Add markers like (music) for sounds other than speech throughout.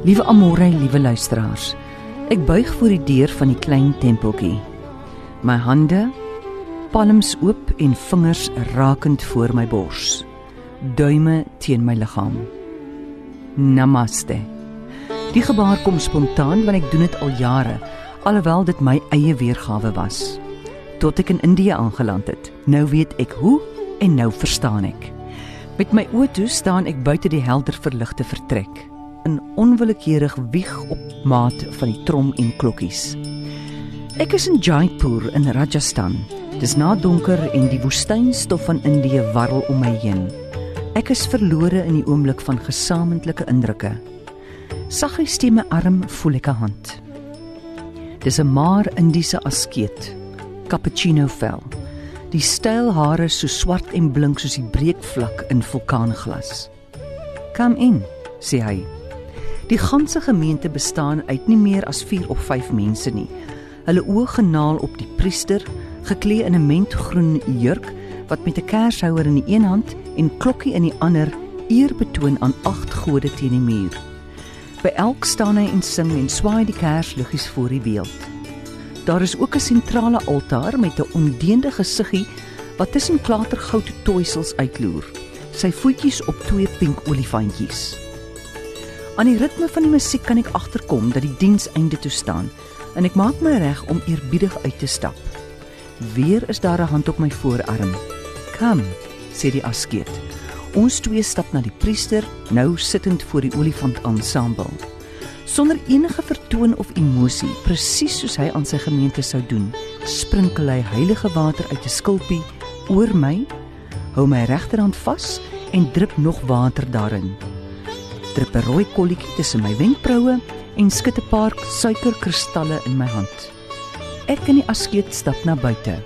Liewe Amore, liewe luisteraars. Ek buig voor die deur van die klein tempeltjie. My hande palms oop en vingers rakend voor my bors. Duime teen my liggaam. Namaste. Die gebaar kom spontaan want ek doen dit al jare, alhoewel dit my eie weergawe was. Tot ek in Indië aangeland het. Nou weet ek hoe en nou verstaan ek. Met my oë toe staan ek buite die helder verligte vertrek in onwillekeurig wieg op maat van die trom en klokkies. Ek is in Jaipur in Rajasthan. Dis na donker en die woestynstof van Indië warrel om my heen. Ek is verlore in die oomblik van gesamentlike indrukke. Saggies teen my arm voel ek 'n hand. Dis 'n maar Indiese askeet, cappuccino vel. Die styl hare so swart en blink soos die breekvlak in vulkaanglas. "Come in," sê hy. Die ganse gemeente bestaan uit nie meer as 4 of 5 mense nie. Hulle oë genaal op die priester, geklee in 'n mentgroen jurk wat met 'n kershouer in die een hand en klokkie in die ander eer betoon aan agt gode teen die muur. By elk staan hy en sing en swaai die kersliggies voor die beeld. Daar is ook 'n sentrale altaar met 'n ondeende gesiggie wat tussen klatergoud toisels uitloer. Sy voetjies op twee pink olifantjies. Aan die ritme van die musiek kan ek agterkom dat die diens einde toe staan en ek maak my reg om eerbiedig uit te stap. Weer is daar 'n hand op my voorarm. "Kom," sê die askeet. Ons twee stap na die priester, nou sittend voor die olifant ensemble. Sonder enige vertoon of emosie, presies soos hy aan sy gemeente sou doen, sprinkel hy heilige water uit 'n skulpie oor my, hou my regterhand vas en drup nog water daarin drup 'n rooi kolletjie tussen my wenkbroue en skud 'n paar suikerkristalle in my hand. Ek en die askeet stap na buite.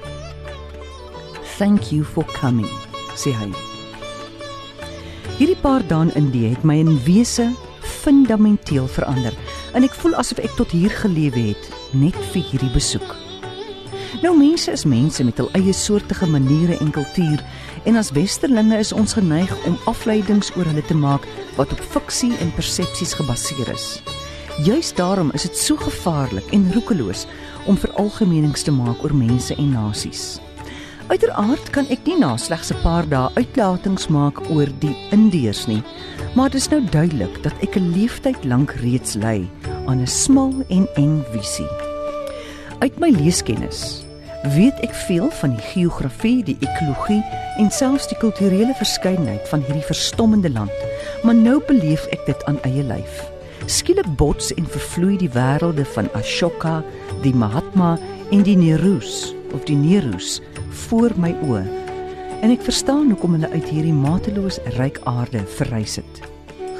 "Thank you for coming," sê hy. Hierdie paar dae in die het my in wese fundamenteel verander en ek voel asof ek tot hier gelewe het net vir hierdie besoek. Nou mense is mense met hul eie soortige maniere en kultuur en as westerlinge is ons geneig om afleidings oor hulle te maak wat op fiksie en persepsies gebaseer is. Juist daarom is dit so gevaarlik en roekeloos om veralgemenings te maak oor mense en nasies. Uiteraard kan ek nie na slegs 'n paar dae uitlatings maak oor die Indiërs nie, maar dit is nou duidelik dat ek 'n leeftyd lank reeds ly aan 'n smal en eng visie. Uit my leeskennis weet ek veel van die geografie, die ekologie en selfs die kulturele verskeidenheid van hierdie verstommende land, maar nou beleef ek dit aan eie lyf. Skielik bots en vervloei die wêrelde van Ashoka, die Mahatma en die Neroos of die Neroos voor my oë. En ek verstaan hoekom hulle uit hierdie mateloos ryk aarde verrys het.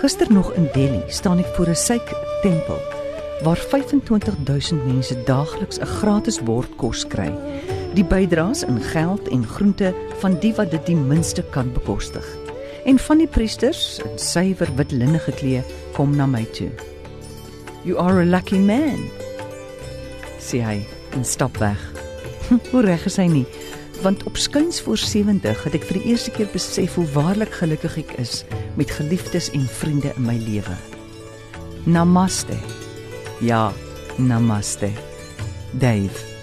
Gister nog in Delhi staan ek voor 'n Sikh tempel waar 25000 mense daagliks 'n gratis bord kos kry. Die bydraes in geld en groente van die wat dit die minste kan bekostig. En van die priesters in suiwer wit linne geklee kom na my toe. You are a lucky man. sê hy en stap weg. (laughs) Hoe reg is hy nie? Want op skuins voor 70 het ek vir die eerste keer besef hoe waarlik gelukkig ek is met geliefdes en vriende in my lewe. Namaste. Ja, namaste. Dave